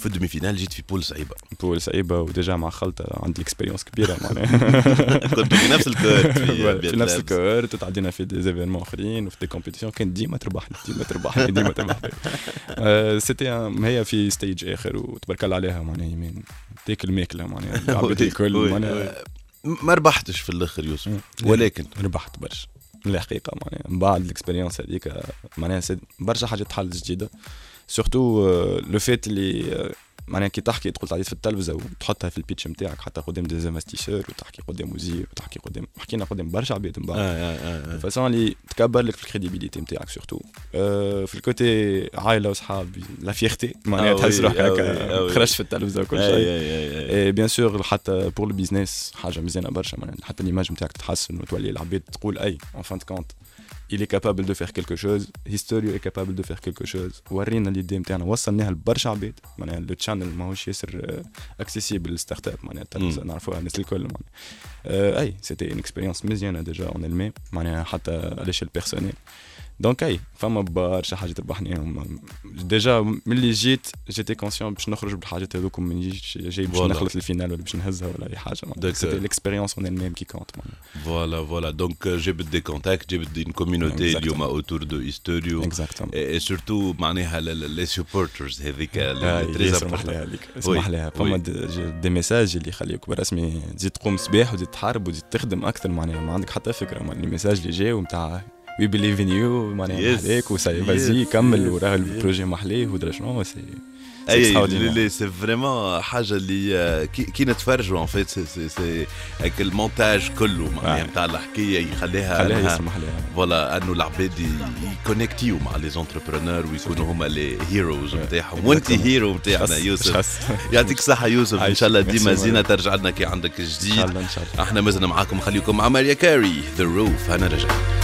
وفي ال demi-finale جيت في poule صعيبة. poule صعيبة و déjà مع خلطه عندي expérience كبيرة معناها. كنت في نفس ال cohorte في في نفس. ال cohorte وتعدينا في des événements آخرين وفي des compétitions كان ديما تربحني ديما تربحني ديما تربحني. آه، c'était هي في stage آخر وتبارك الله عليها معناها يمين. تاكل ماكله معناها. العباد الكل معناها. ما ربحتش في الآخر يوسف. ولكن؟ ربحت برشا. الحقيقة معناها. من بعد ال expérience هذيك معناها برشا حاجات تحل جديدة. surtout le fait اللي آه، معناها كي تحكي تقول تعديت في التلفزه وتحطها في ال pitch نتاعك حتى قدام des investisseurs وتحكي قدام وزير وتحكي قدام حكينا قدام برشا عباد من بعد آه. façon اللي تكبر لك في ال crédibilité نتاعك surtout أه في ال côté عائله وصحاب la fierté معناها آه تحس oui، روحك آه oui، هكا آه وي. خرجت في التلفزه وكل أي- شيء أي- أي- أي. bien sûr حتى pour ال business حاجة مزيانه برشا معناها حتى l'image نتاعك تتحسن وتولي العباد تقول et en fin de compte il est capable de faire quelque chose. هيستوريو est capable de faire quelque chose. ورينا ال idée نتاعنا وصلناها لبرشا عباد معناها le channel ماهوش ياسر accessible startup معناها التلفزة نعرفوها الناس الكل معناها آه، et c'était une expérience مزيانه déjà en elle-même معناها حتى على l'échelle personnelle donc et فما برشا حاجات ربحناهم déjà ملي j'étais j'étais conscient باش نخرج بالحاجات هذوك وما نجيش جاي باش. نخلط ال finale ولا باش نهزها ولا اي حاجة. c'était l'expérience en elle-même qui compte فوالا voilà donc جبت des contacts جبت des communautés. اليوم autour de هيستوريو exactement et surtout معناها les supporters هذيك آه، important. هذيك اسمح لها. فما des- messages اللي يخليوك برسمي تزيد تقوم صباح وتزيد تحارب وتزيد تخدم أكثر معناها ما عندك حتى فكره ال messages اللي جاو نتاع we believe in you معناها Yes, محلاك وساي vas-y كمل وراه. ال projet محلاه ودرا شنو c'est. les c'est vraiment حاجة اللي كي, نتفرجوا en fait c'est c'est هيك المونتاج كله معناها. نتاع الحكاية يخليها خليها أنها- ياسر محلاها voilà انه العباد يكونكتيو مع les entrepreneurs ويكونوا هما les heroes نتاعهم وانت. hero نتاعنا يوسف. يعطيك الصحه يوسف ان. شاء الله ديما زينه. ترجع لنا كي عندك جديد شاء الله ان شاء الله إحنا مازلنا معاكم خليكم مع Mariah Carey The Roof أنا رجعت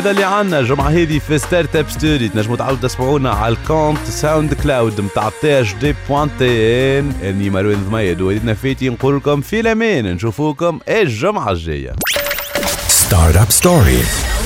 هذا اللي عنا الجمعة هذه في Startup Story. تنجموا تعاودوا تسمعونا على ال compte SoundCloud نتاع THD point TN اني مروان ضميد وليدنا فيتي نقول لكم في الأمان. نشوفوكم الجمعة الجاية. Startup Story. Aura